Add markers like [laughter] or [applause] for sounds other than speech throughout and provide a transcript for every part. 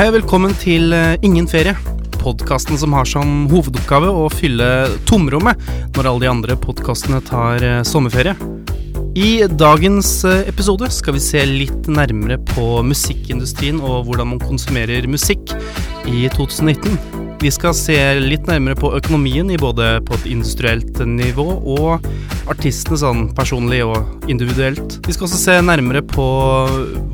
Hei og velkommen til eh, Ingen ferie. Podkasten som har som hovedoppgave å fylle tomrommet når alle de andre podkastene tar eh, sommerferie. I dagens eh, episode skal vi se litt nærmere på musikkindustrien og hvordan man konsumerer musikk i 2019. Vi skal se litt nærmere på økonomien i både på et industrielt nivå og artistene sånn personlig og individuelt. Vi skal også se nærmere på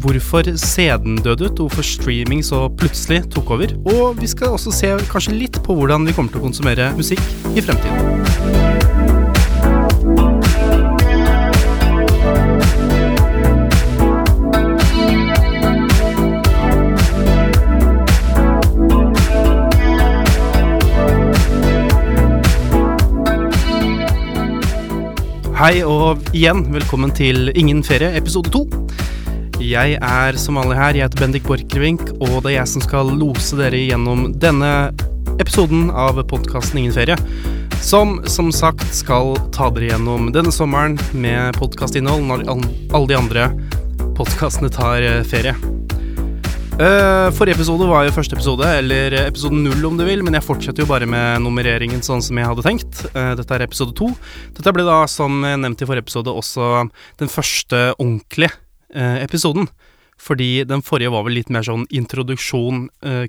hvorfor CD-en døde ut, og hvorfor streaming så plutselig tok over. Og vi skal også se kanskje litt på hvordan vi kommer til å konsumere musikk i fremtiden. Hei og igjen velkommen til Ingen ferie, episode to. Jeg er som vanlig her, jeg heter Bendik Borchgrevink, og det er jeg som skal lose dere gjennom denne episoden av podkasten Ingen ferie. Som som sagt skal ta dere gjennom denne sommeren med podkastinnhold når alle de andre podkastene tar eh, ferie. Uh, forrige episode var jo første episode, eller episode null om du vil, men jeg fortsetter jo bare med nummereringen sånn som jeg hadde tenkt. Uh, dette er episode to. Dette ble da, som nevnt i forrige episode, også den første ordentlige uh, episoden. Fordi den forrige var vel litt mer sånn introduksjon.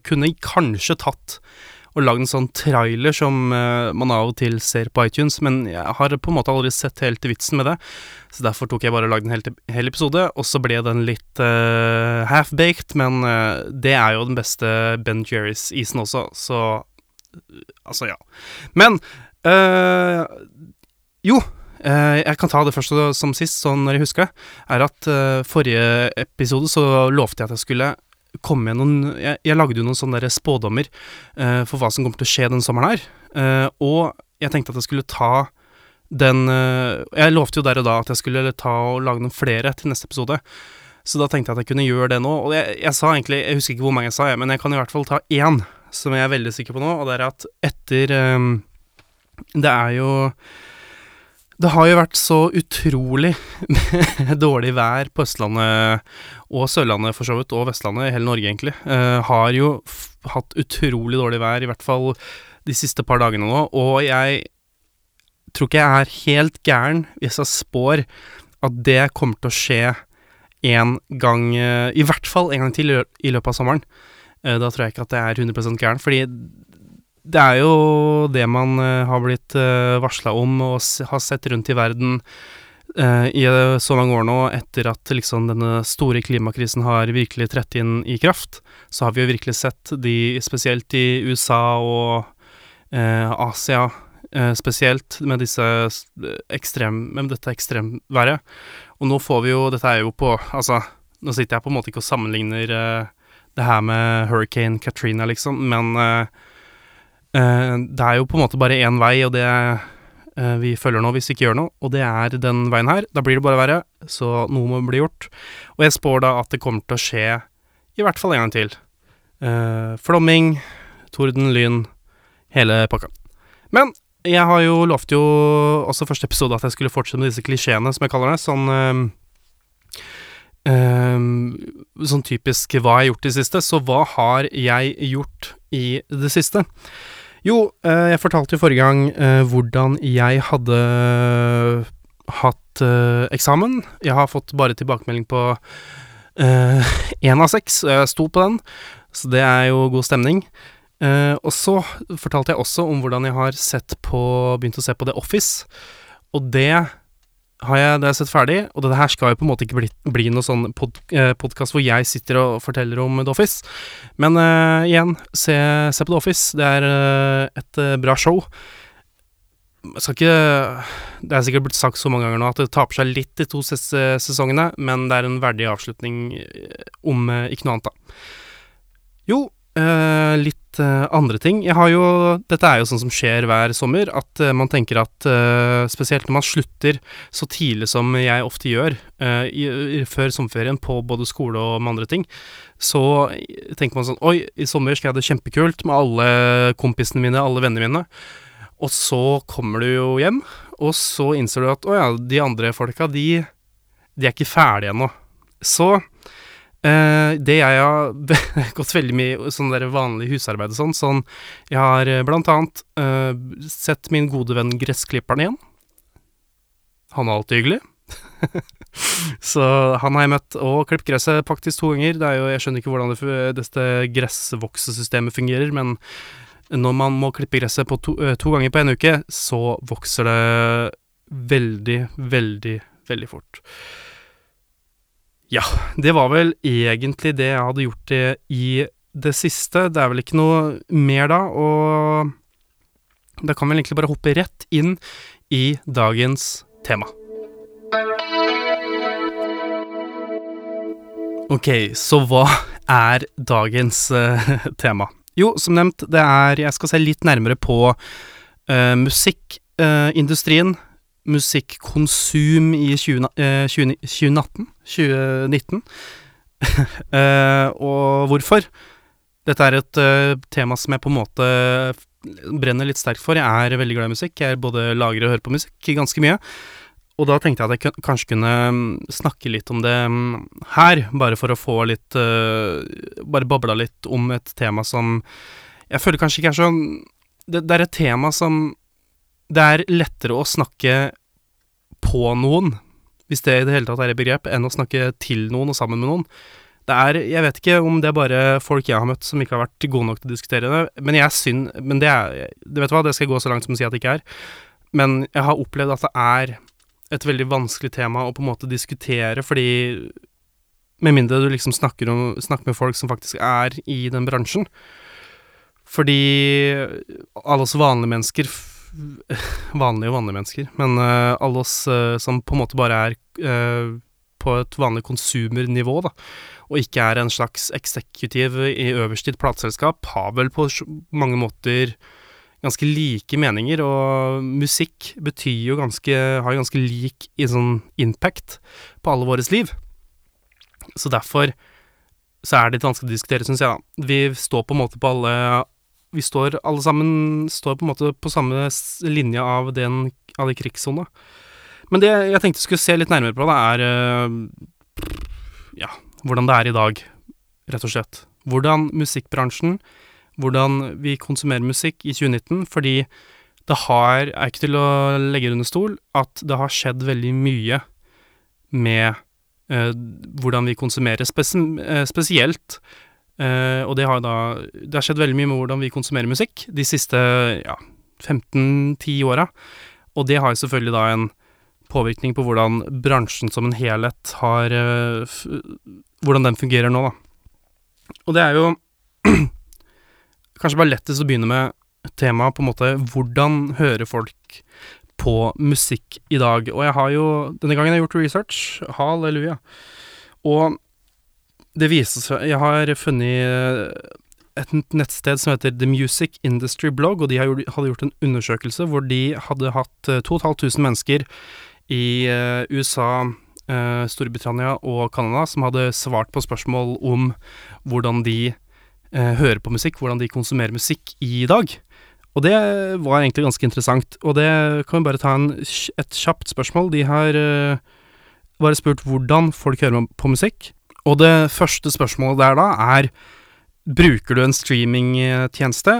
kunne kanskje tatt og lagd en sånn trailer som uh, man av og til ser på iTunes, men jeg har på en måte aldri sett helt vitsen med det. Så derfor tok jeg bare og lagde en hel, hel episode, og så ble den litt uh, half-baked, men uh, det er jo den beste Ben Jerrys-isen også, så Altså, ja. Men Jo, jeg kan ta det først som sist, sånn når jeg husker, er at forrige episode så lovte jeg at jeg skulle kom med noen Jeg, jeg lagde jo noen sånne der spådommer uh, for hva som kommer til å skje den sommeren her. Uh, og jeg tenkte at jeg skulle ta den uh, Jeg lovte jo der og da at jeg skulle ta og lage noen flere til neste episode. Så da tenkte jeg at jeg kunne gjøre det nå. Og jeg, jeg sa egentlig Jeg husker ikke hvor mange jeg sa, jeg, men jeg kan i hvert fall ta én som jeg er veldig sikker på nå, og det er at etter um, Det er jo det har jo vært så utrolig [laughs] dårlig vær på Østlandet og Sørlandet for så vidt, og Vestlandet, hele Norge egentlig. Uh, har jo hatt utrolig dårlig vær, i hvert fall de siste par dagene nå. Og jeg tror ikke jeg er helt gæren hvis jeg spår at det kommer til å skje en gang, uh, i hvert fall en gang til i løpet av sommeren. Uh, da tror jeg ikke at det er 100 gæren, fordi det er jo det man uh, har blitt uh, varsla om og har sett rundt i verden uh, i så mange år nå, etter at liksom denne store klimakrisen har virkelig trett inn i kraft. Så har vi jo virkelig sett de, spesielt i USA og Asia spesielt, med ekstrem, med dette ekstremværet. Og nå får vi jo Dette er jo på Altså, nå sitter jeg på en måte ikke og sammenligner det her med hurricane Katrina, liksom, men Eh, det er jo på en måte bare én vei, og det eh, vi følger nå hvis vi ikke gjør noe, og det er den veien her. Da blir det bare verre, så noe må bli gjort. Og jeg spår da at det kommer til å skje i hvert fall en gang til. Uh, flomming, torden, lyn, hele pakka. Men jeg har jo lovt jo også første episode at jeg skulle fortsette med disse klisjeene, som jeg kaller det. Sånn uh, Sånn typisk hva jeg har gjort i det siste. Så hva har jeg gjort i det siste? Jo, eh, jeg fortalte jo forrige gang eh, hvordan jeg hadde hatt eh, eksamen. Jeg har fått bare tilbakemelding på én av seks, og jeg sto på den, så det er jo god stemning. og så fortalte jeg også om hvordan jeg har sett på begynt å se på The Office, og det har jeg, det jeg sett ferdig, og det her skal jo på en måte ikke bli, bli noe sånn pod, eh, podkast hvor jeg sitter og forteller om The Office. Men eh, igjen, se, se, på The Office. Det er eh, et uh, bra show. Jeg skal ikke Det er sikkert blitt sagt så mange ganger nå at det taper seg litt de to ses sesongene, men det er en verdig avslutning om ikke noe annet, da. Jo, Uh, uh, andre ting. Jeg har jo Dette er jo sånn som skjer hver sommer, at uh, man tenker at spesielt når man slutter så tidlig som jeg ofte gjør, i, før sommerferien på både skole og med andre ting, så tenker man sånn Oi, i sommer skal jeg ha det kjempekult med alle kompisene mine, alle vennene mine. Og så kommer du jo hjem, og så innser du at å ja, de andre folka, de, de er ikke ferdige ennå. Så Eh, det jeg har [laughs] gått veldig mye sånn der vanlig husarbeid og sånn, sånn Jeg har eh, blant annet eh, sett min gode venn gressklipperen igjen. Han er alltid hyggelig. [laughs] så han har jeg møtt og klippet gresset faktisk to ganger. Det er jo, jeg skjønner ikke hvordan det, dette gressvoksesystemet fungerer, men når man må klippe gresset to, eh, to ganger på en uke, så vokser det veldig, veldig, veldig fort. Ja, det var vel egentlig det jeg hadde gjort det i det siste. Det er vel ikke noe mer da, og da kan vi egentlig bare hoppe rett inn i dagens tema. Ok, så hva er dagens uh, tema? Jo, som nevnt, det er Jeg skal se litt nærmere på uh, musikkindustrien. Musikkonsum i 20, 20, 2018. 2019. og hvorfor? Dette er et tema som jeg på en måte brenner litt sterkt for. Jeg er veldig glad i musikk. Jeg både lager og hører på musikk ganske mye. Og da tenkte jeg at jeg kanskje kunne mm, snakke litt om det mm, her, bare for å få litt Bare babla litt om et tema som jeg føler kanskje ikke er så det, det, er et tema som Det er lettere å snakke på noen, hvis det i det hele tatt er et begrep, enn å snakke til noen og sammen med noen. Det er Jeg vet ikke om det er bare folk jeg har møtt som ikke har vært gode nok til å diskutere det, men jeg synd Men det er vet hva, det skal gå så langt som å si at det ikke er. Men jeg har opplevd at det er et veldig vanskelig tema å på en måte diskutere, fordi Med mindre du liksom snakker, om, snakker med folk som faktisk er i den bransjen. Fordi alle oss vanlige mennesker [laughs] Vanlige og vanlige mennesker, men uh, alle oss uh, som på en måte bare er uh, på et vanlig konsumernivå, da, og ikke er en slags eksekutiv i øverst i plateselskap, har vel på mange måter ganske like meninger, og musikk betyr jo ganske Har ganske lik i sånn impact på alle våres liv. Så derfor så er det litt vanskelig å diskutere, syns jeg, da. Vi står på en måte på alle Vi står alle sammen står på en måte på samme linje av den av de krigssona. Men det jeg tenkte skulle se litt nærmere på, da, er eh, ja, hvordan det er i dag, rett og slett. Hvordan musikkbransjen hvordan vi konsumerer musikk i 2019, fordi det har, er ikke til å legge under stol, at det har skjedd veldig mye med eh, hvordan vi konsumerer, spes eh, spesielt. Eh, og det har da Det har skjedd veldig mye med hvordan vi konsumerer musikk de siste ja, 15-10 åra. Og det har selvfølgelig da en påvirkning på hvordan bransjen som en helhet har eh, Hvordan den fungerer nå, da. Og det er jo [clears throat] kanskje bare lettest å begynne med temaet på en måte hvordan hører folk på musikk i dag. Og jeg har jo Denne gangen jeg har gjort research. Halleluja. Og det viser seg Jeg har funnet et nettsted som heter The Music Industry Blog, og de hadde gjort en undersøkelse hvor de hadde hatt 2500 mennesker i uh, USA, Storbritannia og Canada som hadde svart på spørsmål om hvordan de eh, hører på musikk, hvordan de konsumerer musikk i dag. Og det var egentlig ganske interessant. Og det kan vi bare ta en, et kjapt spørsmål. De har eh, bare spurt hvordan folk hører på musikk. Og det første spørsmålet der da er Bruker du en streamingtjeneste,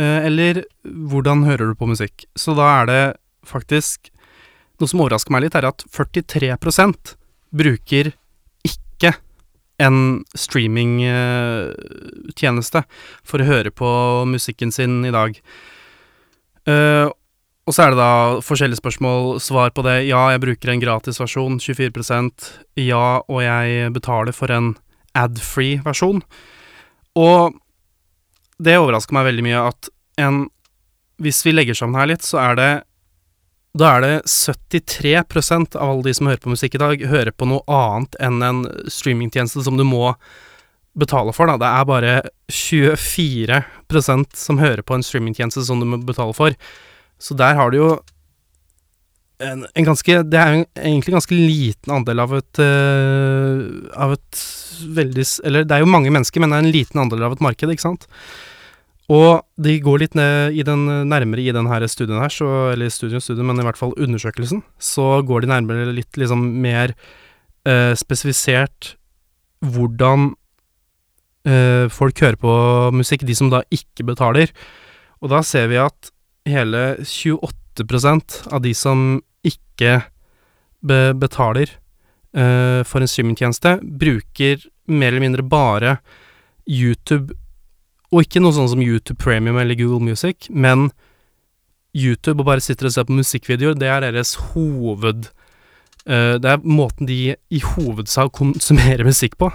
eh, eller hvordan hører du på musikk? Så da er det faktisk Noe som overrasker meg litt, er at 43% bruker ikke en streamingtjeneste for å høre på musikken sin i dag. Og så er det da forskjellige spørsmål, svar på det. Ja, jeg bruker en gratisversjon, 24% Ja, og jeg betaler for en ad-free versjon. Og det overrasker meg veldig mye at en Hvis vi legger sammen her litt, så er det da er det 73% av alle de som hører på musikk i dag, hører på noe annet enn en streamingtjeneste som du må betale for, da. Det er bare 24% som hører på en streamingtjeneste som du må betale for. Så der har du jo en, en ganske Det er jo egentlig en ganske liten andel av et uh, Av et veldig Eller det er jo mange mennesker, men det er en liten andel av et marked, ikke sant? Og de går litt ned i den, nærmere i denne studien her, så, eller studien, studien, men i hvert fall undersøkelsen, så går de nærmere litt liksom mer uh, spesifisert hvordan uh, folk hører på musikk, de som da ikke betaler. Og da ser vi at hele 28% av de som ikke be betaler uh, for en streamingtjeneste, bruker mer eller mindre bare YouTube, og ikke noe sånn som YouTube Premium eller Google Music, men YouTube og bare sitter og ser på musikkvideoer, det er deres hoved... Uh, det er måten de i hovedsak konsumerer musikk på.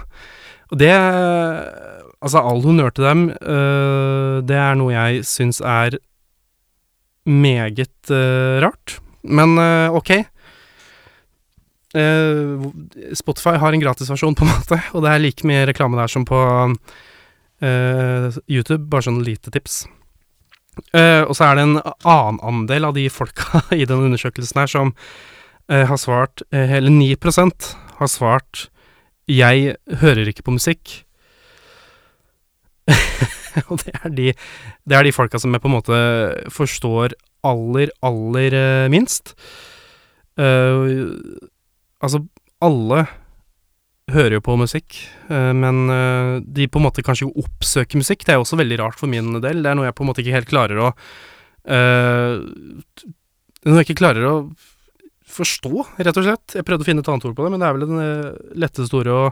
Og det Altså, all honnør til dem, Uh, det er noe jeg syns er meget uh, rart. Men uh, ok. Uh, Spotify har en gratisversjon, på en måte, og det er like mye reklame der som på YouTube, bare sånn lite tips. Og så er det en annen andel av de folka [laughs] i den undersøkelsen her som har svart Hele 9% har svart 'jeg hører ikke på musikk'. [laughs] [laughs] og det er, de, det er de folka som jeg på en måte forstår aller, aller uh, minst. Uh, altså, alle hører jo på musikk, uh, men de på en måte kanskje oppsøker musikk. Det er også veldig rart for min del. Det er noe jeg på en måte ikke helt klarer å Noe jeg ikke klarer å forstå, rett og slett. Jeg prøvde å finne et annet ord på det, men det er vel det letteste ordet å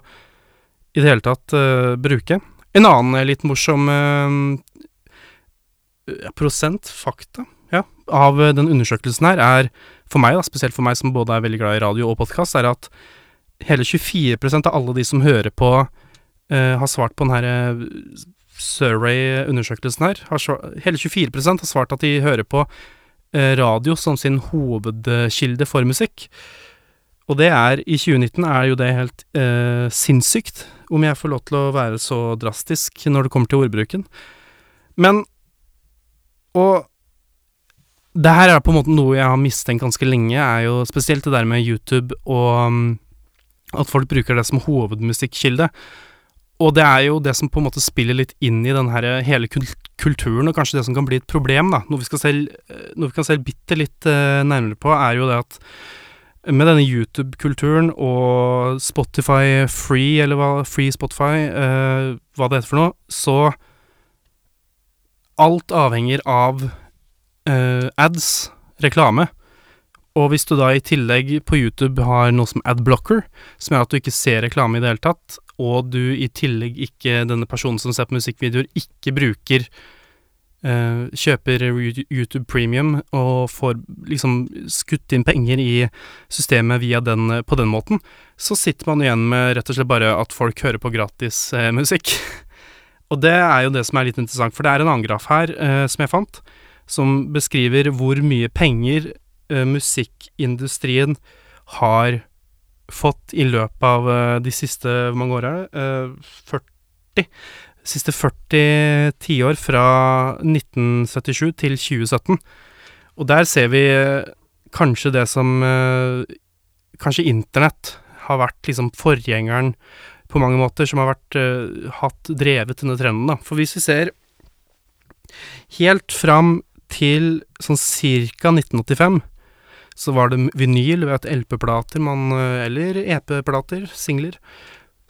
i det hele tatt bruke. En annen eh, litt morsom eh, prosent, fakta, ja, av eh, den undersøkelsen her, er for meg, da, spesielt for meg som både er veldig glad i radio og podkast, er at hele 24% av alle de som hører på, eh, har svart på den her eh, Survey-undersøkelsen her. Svart, hele 24 har svart at de hører på eh, radio som sin hovedkilde for musikk. Og det er, i 2019 er jo det helt eh, sinnssykt, om jeg får lov til å være så drastisk når det kommer til ordbruken. Men Og det her er på en måte noe jeg har mistenkt ganske lenge, er jo spesielt det der med YouTube og um, at folk bruker det som hovedmusikkilde. Og det er jo det som på en måte spiller litt inn i den her hele kulturen, og kanskje det som kan bli et problem, da. Noe vi skal se, eh, noe vi kan se bitte litt uh, nærmere på, er jo det at med denne YouTube-kulturen og Spotify Free, eller hva Free Spotify, eh, hva det heter for noe, så Alt avhenger av eh, ads, reklame. Og hvis du da i tillegg på YouTube har noe som adblocker, som gjør at du ikke ser reklame i det hele tatt, og du i tillegg ikke, denne personen som ser på musikkvideoer, ikke bruker kjøper YouTube Premium og får liksom skutt inn penger i systemet via den på den måten, så sitter man igjen med rett og slett bare at folk hører på gratis eh, musikk. [laughs] og det er jo det som er litt interessant, for det er en annen graf her eh, som jeg fant, som beskriver hvor mye penger musikkindustrien har fått i løpet av de siste Hvor mange år er det? 40 siste 40 tiår, fra 1977 til 2017. Og der ser vi eh, kanskje det som eh, Kanskje internett har vært liksom forgjengeren på mange måter, som har vært uh, hatt drevet denne trenden, da. For hvis vi ser helt fram til sånn cirka 1985, så var det vinyl LP-plater Eller EP-plater, singler,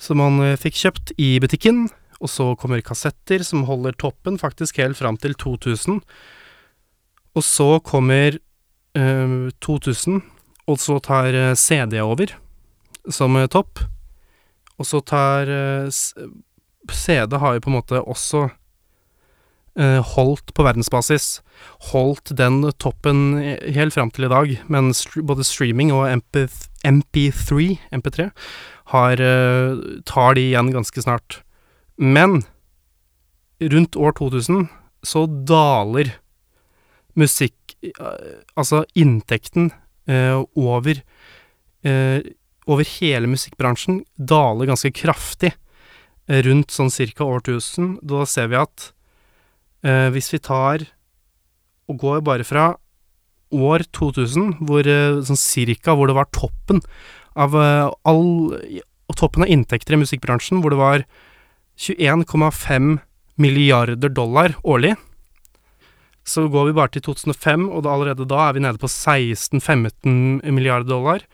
som man fikk kjøpt i butikken. Og så kommer kassetter, som holder toppen faktisk helt fram til 2000. Og så kommer eh, 2000, og så tar eh, CD over som eh, topp. Og så tar eh, CD har jo på en måte også holdt på verdensbasis. Holdt den toppen helt fram til i dag, men både streaming og MP MP3, MP3 har, tar de igjen ganske snart. Men rundt år 2000 så daler musikk Altså inntekten eh, over eh, over hele musikkbransjen daler ganske kraftig eh, rundt sånn cirka årtusen. Da ser vi at eh, hvis vi tar og går bare fra år 2000, hvor eh, sånn cirka hvor det var toppen av eh, all Toppen av inntekter i musikkbransjen, hvor det var 21,5 milliarder dollar årlig. Så går vi bare til 2005, og da allerede da er vi nede på 16-15 milliarder dollar.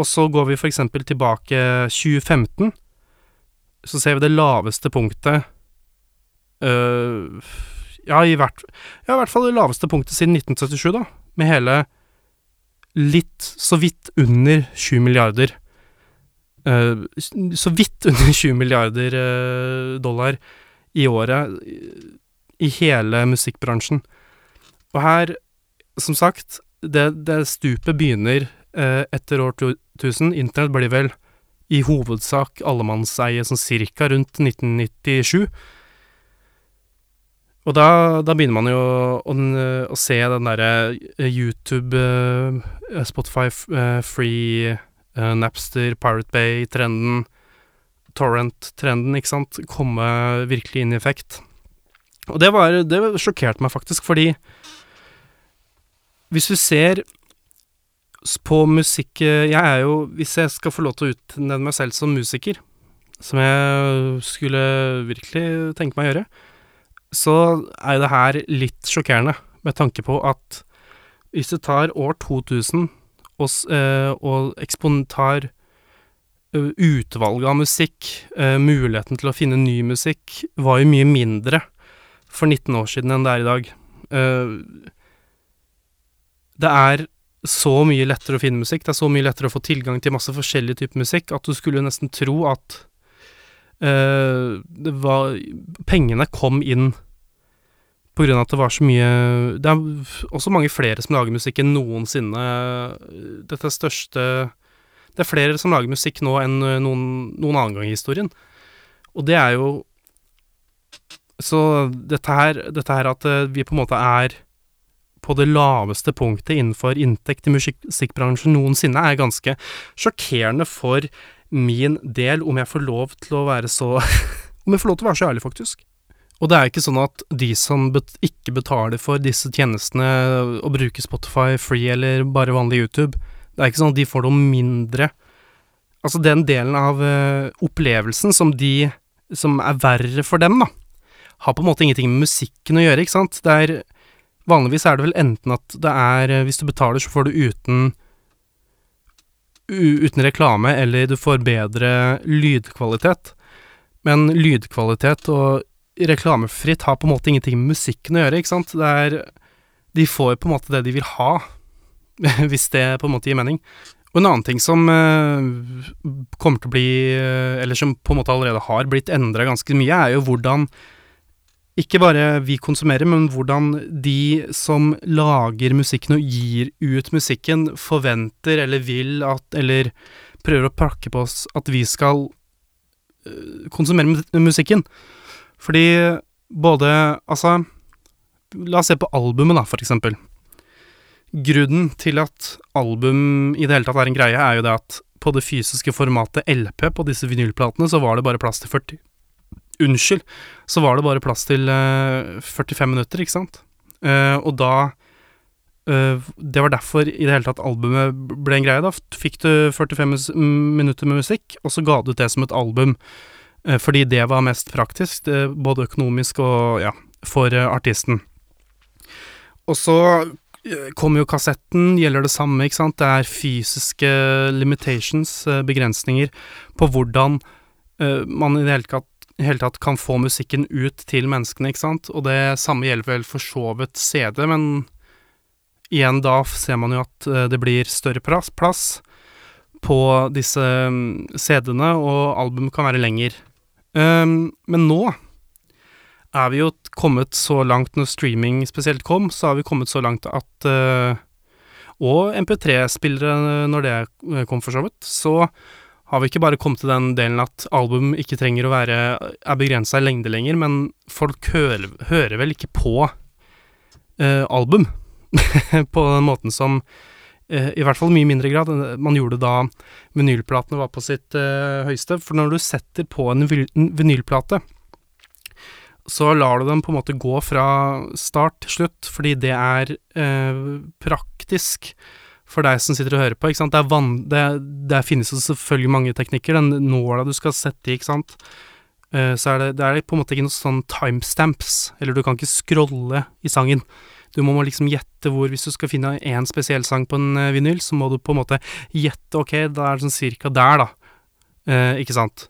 Og så går vi f.eks. tilbake 2015, så ser vi det laveste punktet øh, ja, i hvert, ja, i hvert fall det laveste punktet siden 1977, da, med hele litt så vidt under 20 milliarder Så vidt under [laughs] 20 milliarder øh, dollar i året i hele musikkbransjen. Og her, som sagt, det, det stupet begynner eh, etter år 2000. Internett blir vel i hovedsak allemannseie sånn cirka rundt 1997. Og da, da begynner man jo å, å se den derre eh, YouTube, Spotify free, Napster, Pirate Bay-trenden, Torrent-trenden, ikke sant, komme virkelig inn i effekt. Og det var Det sjokkerte meg faktisk, fordi hvis du ser på musikk Jeg er jo Hvis jeg skal få lov til å utnevne meg selv som musiker, som jeg skulle virkelig tenke meg å gjøre, så er det her litt sjokkerende, med tanke på at hvis du tar år 2000 og, eh, og ekspontar eh, utvalget av musikk, eh, muligheten til å finne ny musikk, var jo mye mindre for 19 år siden enn det er i dag. Det er så mye lettere å finne musikk, det er så mye lettere å få tilgang til masse forskjellig type musikk, at du skulle nesten tro at var Pengene kom inn på grunn av at det var så mye Det er også mange flere som lager musikk enn noensinne. Dette største Det er flere som lager musikk nå enn noen, noen annen gang i historien. Og det er jo Så dette her, dette her at eh, vi på en måte er på det laveste punktet innenfor inntekt i musikkbransjen noensinne, er ganske sjokkerende for min del, om jeg får lov til å være så [laughs] Om jeg får lov til å være så ærlig, faktisk. Og det er ikke sånn at de som bet ikke betaler for disse tjenestene, å bruke Spotify free eller bare vanlig YouTube, det er ikke sånn at de får noe mindre Altså den delen av uh, opplevelsen som de Som er verre for dem, da, har på en måte ingenting med musikken å gjøre, ikke sant. Det er Vanligvis er det vel enten at det er eh, Hvis du betaler, så får du uten uten reklame, eller du får bedre lydkvalitet. Men lydkvalitet og reklamefritt har på en måte ingenting med musikken å gjøre, ikke sant. Det er De får på en måte det de vil ha, [laughs] hvis det på en måte gir mening. Og en annen ting som uh, kommer til å bli uh, Eller som på en måte allerede har blitt endra ganske mye, er jo hvordan ikke bare vi konsumerer, men hvordan de som lager musikken og gir ut musikken, forventer eller vil at Eller prøver å prakke på oss at vi skal uh, konsumere musikken. Fordi både Altså, la oss se på albumet, da, for eksempel. Grunnen til at album i det hele tatt er en greie, er jo det at på det fysiske formatet LP på disse vinylplatene, så var det bare plass til 40 Unnskyld, så var det bare plass til uh, eh, 45 minutter, ikke sant? Uh, og da uh, Det var derfor i det hele tatt albumet ble en greie, da. Fikk du 45 minutter med musikk, og så ga du ut det som et album. Fordi det var mest praktisk, både økonomisk og ja, for artisten. Og så kommer jo kassetten, gjelder det samme, ikke sant. Det er fysiske limitations, begrensninger, på hvordan man i det hele tatt hele tatt kan få musikken ut til menneskene, ikke sant, og det samme gjelder vel for så vidt CD, men igjen da ser man jo at eh, det blir større plass på disse mm, CD-ene, og album kan være lenger. Um, men nå er vi jo kommet så langt, når streaming spesielt kom, så har vi kommet så langt at uh, Og MP3-spillere, når det kom, for så vidt, så har vi ikke bare kommet til den delen at album ikke trenger å være er begrensa i lengde lenger, men folk hører, hører vel ikke på uh, album [laughs] på den måten som I hvert fall mye mindre grad enn man gjorde da vinylplatene var på sitt uh, høyeste. For når du setter på en vinylplate, så lar du dem på en måte gå fra start til slutt, fordi det er praktisk for deg som sitter og hører på. Det, det, det finnes jo selvfølgelig mange teknikker. Den nåla du skal sette i, ikke sant. Så er det, det er på en måte ikke noe sånn timestamps, eller du kan ikke scrolle i sangen. Du må liksom gjette hvor Hvis du skal finne én spesiell sang på en uh, vinyl, så må du på en måte gjette Ok, da er det sånn cirka der, da. Eh, ikke sant?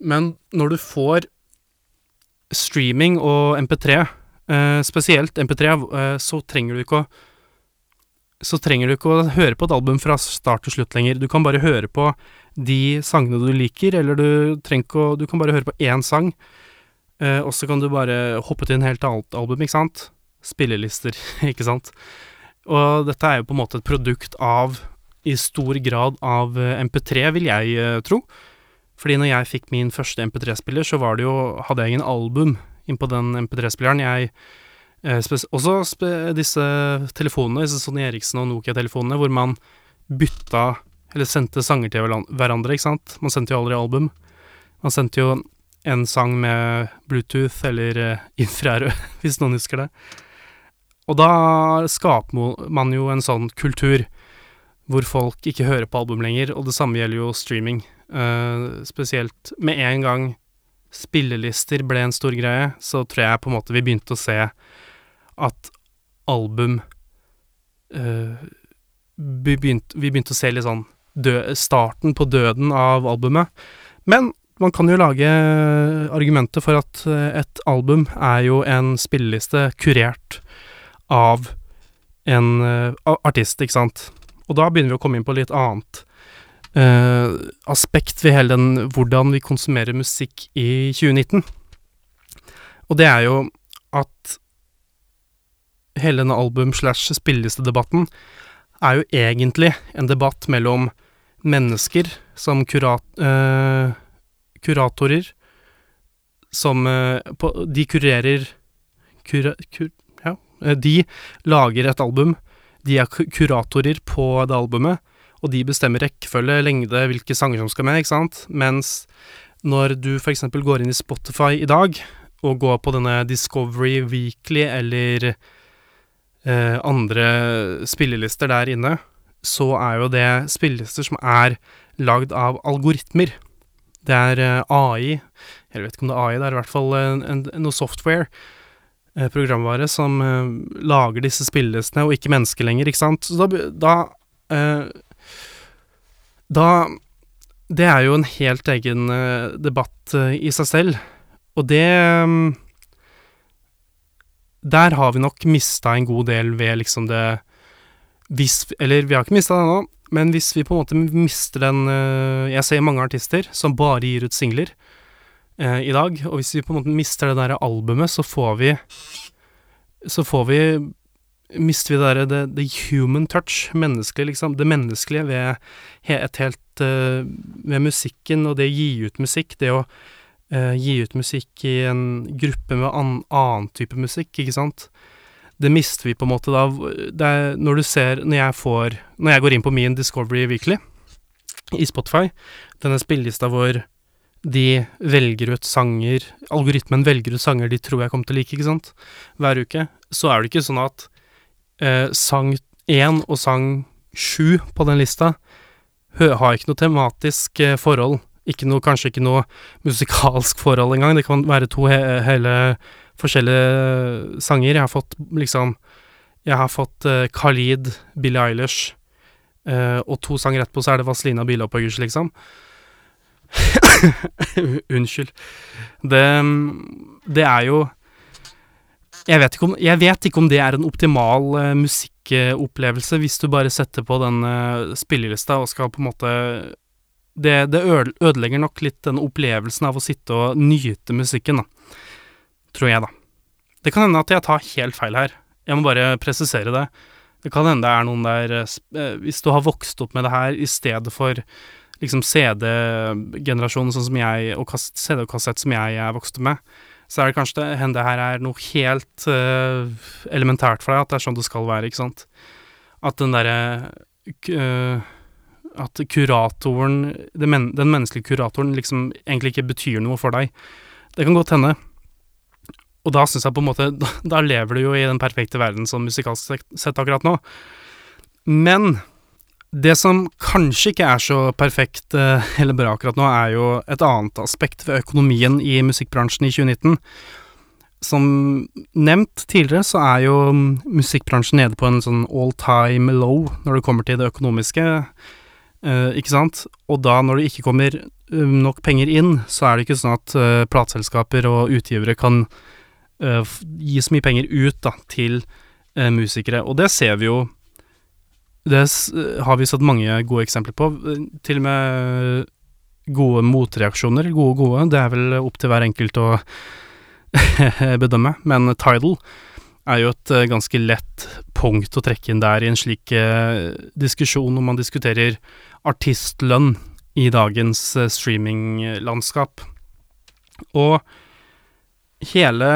Men når du får streaming og MP3, eh, spesielt MP3, eh, så trenger du ikke å så trenger du ikke å høre på et album fra start til slutt lenger. Du kan bare høre på de sangene du liker, eller du trenger ikke å Du kan bare høre på én sang, eh, og så kan du bare hoppe til en helt annet album, ikke sant? Spillelister, [laughs] ikke sant? Og dette er jo på en måte et produkt av, i stor grad, av eh, MP3, vil jeg eh, tro. Fordi når jeg fikk min første MP3-spiller, så var det jo Hadde jeg ingen album innpå den MP3-spilleren. Jeg eh, Også spe disse telefonene, disse Sonny Eriksen og Nokia-telefonene, hvor man bytta Eller sendte sanger til hverandre, ikke sant. Man sendte jo aldri album. Man sendte jo en sang med Bluetooth eller eh, infrarød, [laughs] hvis noen husker det. Og da skaper man jo en sånn kultur hvor folk ikke hører på album lenger, og det samme gjelder jo streaming. Uh, spesielt med en gang spillelister ble en stor greie, så tror jeg på en måte vi begynte å se at album uh, vi, begynte, vi, begynte, å se litt sånn starten på døden av albumet. Men man kan jo lage argumentet for at eh, et album er jo en spilleliste kurert av en uh, artist, ikke sant. Og da begynner vi å komme inn på litt annet uh, aspekt ved hele den hvordan vi konsumerer musikk i 2019. Og det er jo at hele denne album-slash-spillelistedebatten er jo egentlig en debatt mellom mennesker som kurat, uh, kuratorer som på, De kurerer kura, kur, de lager et album. De er kuratorer på det albumet, og de bestemmer rekkefølge, lengde, hvilke sanger som skal med, ikke sant, mens når du eksempel går inn i Spotify i dag, og går på denne Discovery Weekly eller eh, andre spillelister der inne, så er jo det spillelister som er lagd av algoritmer. Det er eh, AI, jeg vet ikke om det er AI, det er i hvert fall en, en, noe software, eh, programvare, som eh, lager disse spillelistene, og ikke mennesker lenger, ikke sant. Så da, da eh, da Det er jo en helt egen debatt i seg selv, og det um, Der har vi nok mista en god del ved liksom det hvis, Eller vi har ikke mista det ennå, men hvis vi på en måte mister den Jeg ser mange artister som bare gir ut singler i dag, og hvis vi på en måte mister det der albumet, så får vi Så får vi mister vi det derre the, human touch, menneskelig, liksom. Det menneskelige ved et helt uh, Ved musikken og det å gi ut musikk, det å uh, gi ut musikk i en gruppe med an, annen type musikk, ikke sant. Det mister vi på en måte da. Er når du ser Når jeg får Når jeg går inn på min Discovery Weekly i Spotify, denne spillelista hvor de velger ut sanger Algoritmen velger ut sanger de tror jeg kommer til å like, ikke sant, hver uke. Så er det ikke sånn at eh, sang én og sang sju på den lista har ikke noe tematisk eh, forhold. Ikke noe, kanskje ikke noe musikalsk forhold engang. Det kan være to he hele forskjellige sanger. Jeg har fått liksom Jeg har fått eh, Khalid, Billie Eilish, uh, og to sanger etterpå så er det Vazelina Bilopphøggers, liksom. [laughs] Unnskyld. Det, det er jo jeg vet, om, jeg vet, ikke om, det er en optimal uh, musikkopplevelse, hvis du bare setter på den uh, spillelista og skal på en måte Det, det ødelegger nok litt den opplevelsen av å sitte og nyte musikken, da. Tror jeg, da. Det kan hende at jeg tar helt feil her. Jeg må bare presisere det. Det kan hende det er noen der uh, Hvis du har vokst opp med det her i stedet for liksom CD-generasjonen sånn som jeg, og CD og kassett som jeg er vokst med, så er det kanskje det, hende her er noe helt uh, elementært for deg, at det er sånn det skal være, ikke sant. At den derre uh, At kuratoren, men, den menneskelige kuratoren, liksom egentlig ikke betyr noe for deg. Det kan godt hende. Og da syns jeg på en måte da, da, lever du jo i den perfekte verden sånn musikalsk sett akkurat nå. Men det som kanskje ikke er så perfekt eh, eller bra akkurat nå, er jo et annet aspekt ved økonomien i musikkbransjen i 2019. Som nevnt tidligere, så er jo musikkbransjen nede på en sånn all time low når det kommer til det økonomiske. eh, ikke sant? Og da, når det ikke kommer eh, nok penger inn, så er det ikke sånn at uh, plateselskaper og utgivere kan gi så mye penger ut da, til musikere. Og det ser vi jo Det har vi sett mange gode eksempler på. Til og med gode motreaksjoner. Gode, gode. Det er vel opp til hver enkelt å [laughs] bedømme. Men Tidal er jo et ganske lett punkt å trekke inn der i en slik diskusjon, når man diskuterer artistlønn i dagens streaminglandskap. Og hele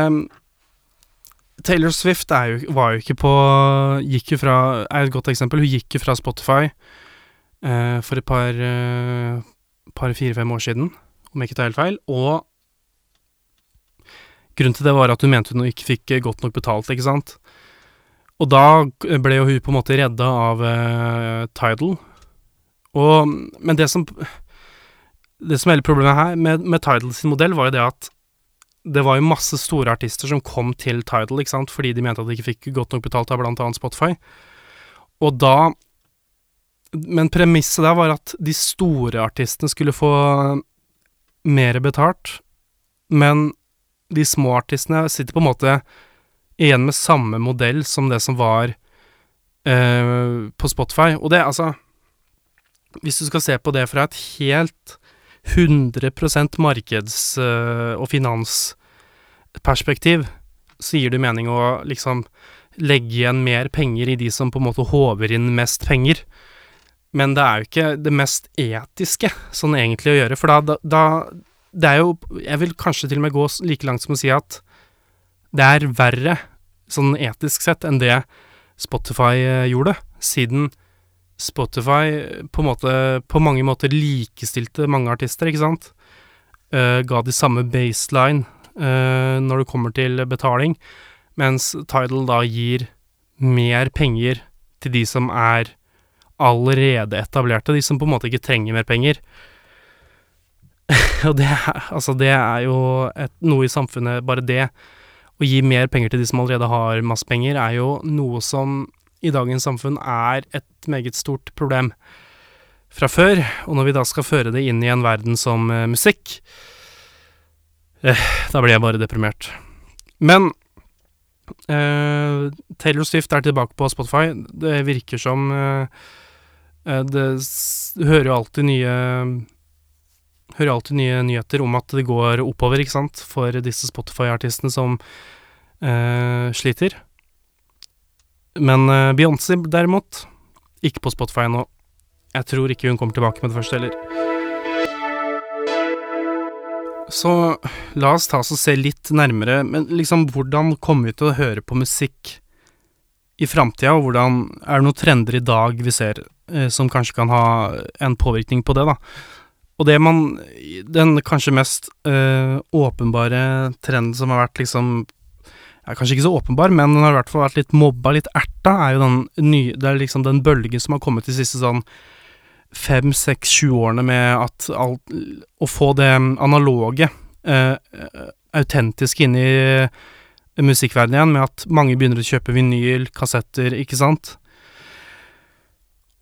Taylor Swift jo, var jo ikke på Gikk jo fra Er et godt eksempel. Hun gikk jo fra Spotify uh, for et par uh, par fire-fem år siden, om jeg ikke tar helt feil. Og grunnen til det var at hun mente hun ikke fikk godt nok betalt, ikke sant. Og da ble jo hun på en måte redda av uh, Tidal, og, men det som Det som er hele problemet her med, med Tidal sin modell, var jo det at det var jo masse store artister som kom til Tidal, ikke sant, fordi de mente at de ikke fikk godt nok betalt av blant annet Spotify. Og da Men premisset der var at de store artistene skulle få mer betalt, men de små artistene sitter på en måte igjen med samme modell som det som var eh, på Spotify. Og det, altså hvis du skal se på det fra et helt 100% markeds- eh, og finansperspektiv, så gir det mening å liksom legge igjen mer penger i de som på en måte håver inn mest penger. Men det er jo ikke det mest etiske sånn egentlig å gjøre, for da, da, Det er jo Jeg vil kanskje til og med gå like langt som å si at det er verre, sånn etisk sett, enn det Spotify eh, gjorde, siden Spotify på, måte, på mange måter likestilte mange artister, ikke sant? Uh, ga de samme baseline uh, når det kommer til betaling, mens Tidal da gir mer penger til de som er allerede etablerte, de som på en måte ikke trenger mer penger. [laughs] Og det, altså det er jo et, noe i samfunnet, bare det å gi mer penger til de som allerede har masse penger, er jo noe som i dagens samfunn er et meget stort problem fra før, og når vi da skal føre det inn i en verden som uh, musikk, uh, da blir jeg bare deprimert. Men uh, Taylor Swift er tilbake på Spotify. Det virker som Det hører jo alltid nye Hører alltid nye nyheter om at det går oppover, ikke sant, for disse Spotify-artistene som sliter. Men uh, Beyoncé, derimot, ikke på Spotify nå. Jeg tror ikke hun kommer tilbake med det første heller. Så la oss ta oss og se litt nærmere, men liksom hvordan kommer vi til å høre på musikk i framtida, og hvordan er det noen trender i dag vi ser eh, som kanskje kan ha en påvirkning på det, da. Og det man Den kanskje mest eh, åpenbare trenden som har vært liksom er kanskje ikke så åpenbar, men den har i hvert fall vært litt mobba, litt erta, er jo den nye Det er liksom den bølgen som har kommet de siste sånn fem, seks, sju årene med at alt Å få det analoge, eh, autentiske inn i musikkverdenen igjen, med at mange begynner å kjøpe vinyl, kassetter, ikke sant?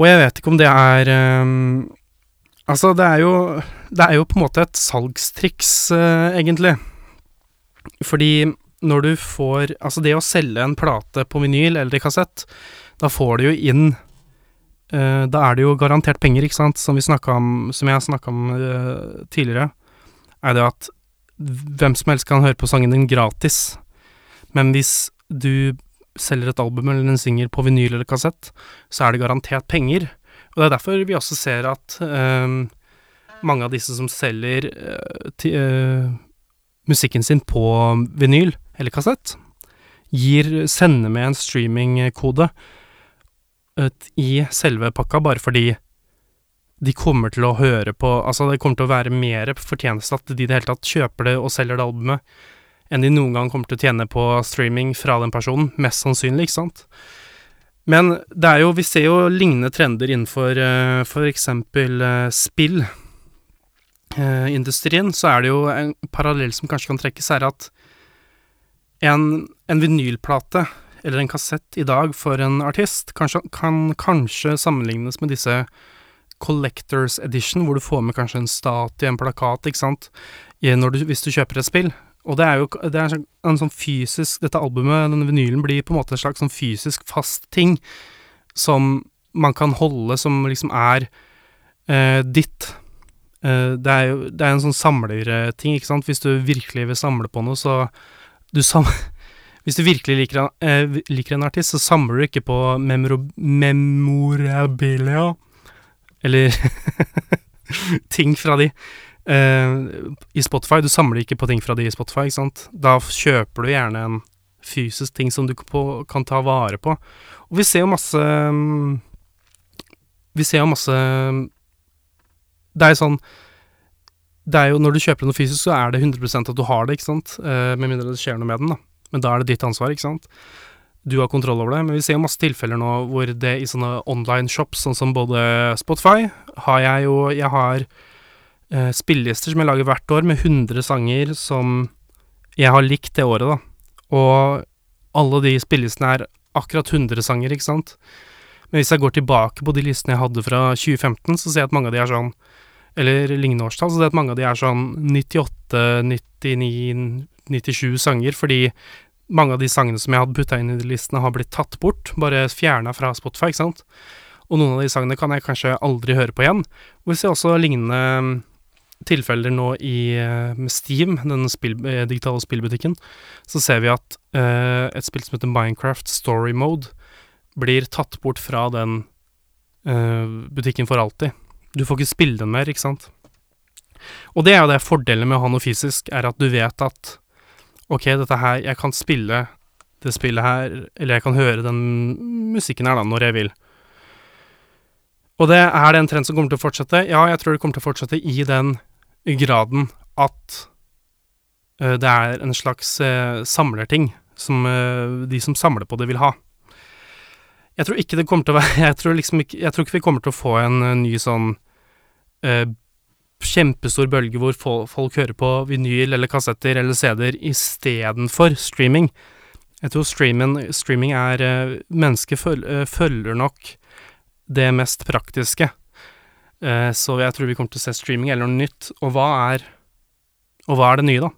Og jeg vet ikke om det er eh, Altså, det er jo Det er jo på en måte et salgstriks, eh, egentlig. Fordi når du får Altså, det å selge en plate på vinyl eller i kassett, da får du jo inn uh, Da er det jo garantert penger, ikke sant, som om Som jeg snakka om uh, tidligere, er det at hvem som helst kan høre på sangen din gratis, men hvis du selger et album eller en singel på vinyl eller kassett, så er det garantert penger. Og det er derfor vi også ser at uh, mange av disse som selger uh, musikken sin på vinyl, eller kassett, gir, sender med en streamingkode i selve pakka, bare fordi de kommer til å høre på Altså, det kommer til å være mer fortjeneste at de i det hele tatt kjøper det og selger det albumet, enn de noen gang kommer til å tjene på streaming fra den personen. Mest sannsynlig, ikke sant? Men det er jo Vi ser jo lignende trender innenfor uh, for eksempel uh, spillindustrien. Uh, så er det jo en parallell som kanskje kan trekkes, er at en, en vinylplate eller en kassett i dag for en artist kanskje, kan kanskje sammenlignes med disse Collectors Edition, hvor du får med kanskje en statue, en plakat, ikke sant, du, hvis du kjøper et spill. Og det er jo det er en, sånn, sånn fysisk Dette albumet, denne vinylen, blir på en måte en slags sånn fysisk fast ting som man kan holde, som liksom er eh, ditt. Eh, det er jo det er en sånn samlerting, ikke sant. Hvis du virkelig vil samle på noe, så du sam [laughs] Hvis du virkelig liker, eh, liker, en artist, så samler du ikke på memorabilia, eller [laughs] ting fra de. eh, I Spotify, du samler ikke på ting fra de i Spotify, ikke sant. Da kjøper du gjerne en fysisk ting som du på, kan ta vare på. Og vi ser jo masse um, Vi ser jo masse Det er jo sånn Det er jo når du kjøper noe fysisk, så er det 100 at du har det, ikke sant. Uh, med mindre det skjer noe med den, da. Men da er det ditt ansvar, ikke sant. Du har kontroll over det. Men vi ser jo masse tilfeller nå hvor det i sånne online shops, sånn som både Spotify, har jeg jo Jeg har uh, spillelister som jeg lager hvert år, med 100 sanger som jeg har likt det året, da. Og alle de spillelistene er akkurat 100 sanger, ikke sant. Men hvis jeg går tilbake på de listene jeg hadde fra 2015, så ser jeg at mange av de er sånn Eller lignende årstall, så det at mange av de er sånn 98, 99, 97 sanger, fordi mange av de sangene som jeg hadde putta inn i de listene, har blitt tatt bort, bare fjerna fra Spotify, ikke sant. Og noen av de sangene kan jeg kanskje aldri høre på igjen. Og vi ser også lignende tilfeller nå i, eh, Steam, den spill, eh, digitale spillbutikken, så ser vi at uh, et spill som heter Minecraft Story Mode, blir tatt bort fra den uh, butikken for alltid. Du får ikke spille den mer, ikke sant. Og det er jo det fordelen med å ha noe fysisk, er at du vet at ok, dette her, jeg kan spille det spillet her, eller jeg kan høre den musikken her da, når jeg vil. Og det er det en trend som kommer til å fortsette? Ja, jeg tror det kommer til å fortsette i den graden at uh, det er en slags uh, samlerting som uh, de som samler på det, vil ha. Jeg tror ikke det kommer til å være [laughs] Jeg tror liksom ikke Jeg tror ikke vi kommer til å få en ny sånn kjempestor bølge hvor folk hører på vinyl eller kassetter eller CD-er istedenfor streaming. Jeg tror streaming, streaming er Mennesket følger nok det mest praktiske. Eh, så jeg tror vi kommer til å se streaming eller noe nytt. Og hva er Og hva er det nye, da?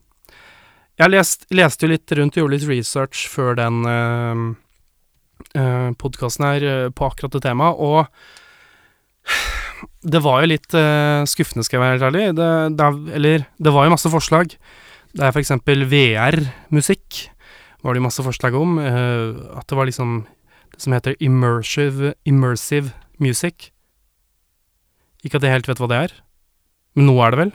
Jeg lest, leste jo litt rundt og gjorde litt research før den eh, eh, podkasten her uh, på akkurat det temaet, og det var jo litt uh, skuffende, skal jeg være helt ærlig. Det, det, eller, det var jo masse forslag. Det er for eksempel VR-musikk, var det jo masse forslag om. at det var liksom det som heter immersive, immersive music. Ikke at jeg helt vet hva det er, men nå er det vel.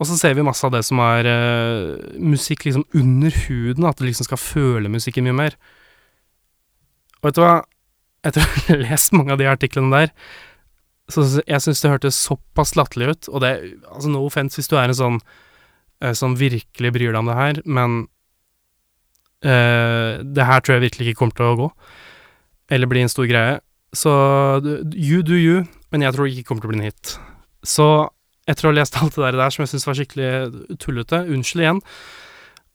Og så ser vi masse av det som er uh, musikk liksom under huden, at du liksom skal føle musikken mye mer. Og vet du hva, etter å ha lest mange av de artiklene der, så jeg syns det hørtes såpass latterlig ut, og det Altså, no offence hvis du er en sånn uh, som virkelig bryr deg om det her, men uh, det her tror jeg virkelig ikke kommer til å gå, eller bli en stor greie. Så you do you, men jeg tror det ikke kommer til å bli en hit. Så etter å ha lest [laughs] alt det der, som jeg syns var skikkelig tullete, unnskyld igjen,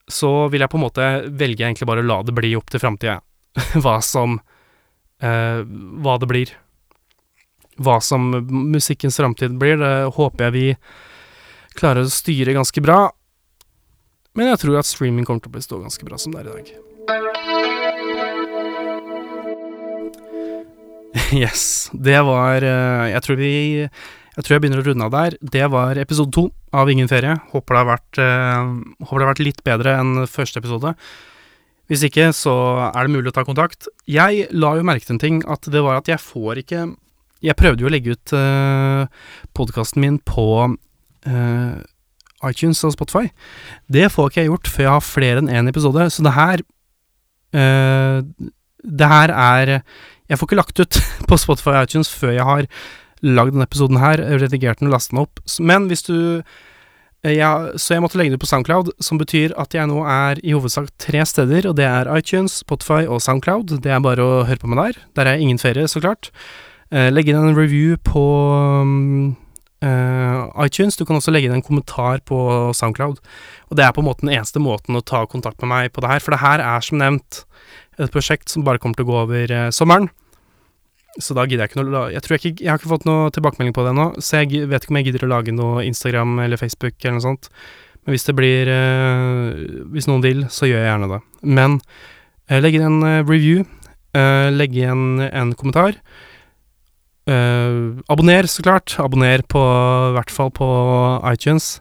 så vil jeg på en måte velge egentlig bare å la det bli opp til framtida. [laughs] hva som uh, Hva det blir. Hva som musikkens framtid blir, det håper jeg vi klarer å styre ganske bra. Men jeg tror at streaming kommer til å bestå ganske bra som det er i dag. [laughs] Yes. Det var eh, Jeg tror vi Jeg tror jeg begynner å runde av der. Det var episode to av Ingen ferie. Håper det har vært, uh, håper det har vært litt bedre enn første episode. Hvis ikke, så er det mulig å ta kontakt. Jeg la jo merke til en ting, at det var at jeg får ikke Jeg prøvde jo å legge ut uh, podkasten min på uh, iTunes og Spotify. Det får ikke jeg gjort før jeg har flere enn én en episode, så det her uh, Det her er jeg får ikke lagt ut [laughs] på Spotify og iTunes før jeg har lagd denne episoden her, redigert den og lastet den opp. Men hvis du eh, ja, Så jeg måtte legge det på Soundcloud, som betyr at jeg nå er i hovedsak tre steder, og det er iTunes, Spotify og Soundcloud. Det er bare å høre på meg der. Der er ingen ferie, så klart. Eh, legge inn en review på um, uh, iTunes. Du kan også legge inn en kommentar på Soundcloud. Og det er på en måte den eneste måten å ta kontakt med meg på det her, for det her er som nevnt et prosjekt som bare kommer til å gå over uh, sommeren. så da gidder jeg ikke noe Jeg jeg ikke Jeg har ikke fått noe tilbakemelding på det ennå, så jeg vet ikke om jeg gidder å lage noe Instagram eller Facebook eller noe sånt. Men hvis det blir Hvis noen vil, så gjør jeg gjerne det. Men legg inn en review. Legg igjen en kommentar. Abonner, så klart. Abonner på I hvert fall på iTunes.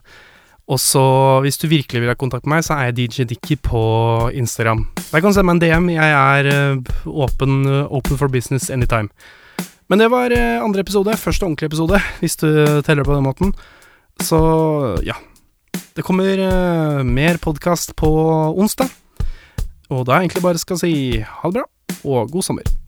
Og så, hvis du virkelig vil ha kontakt med meg, så er jeg DJ Dickie på Instagram. Der kan du sende meg en DM. Jeg er uh, open, uh, open for business anytime. Men det var uh, andre episode. Første ordentlige episode, hvis du teller på den måten. Så ja. Det kommer mer podkast på onsdag. Og da jeg egentlig bare skal si ha det bra, og god sommer.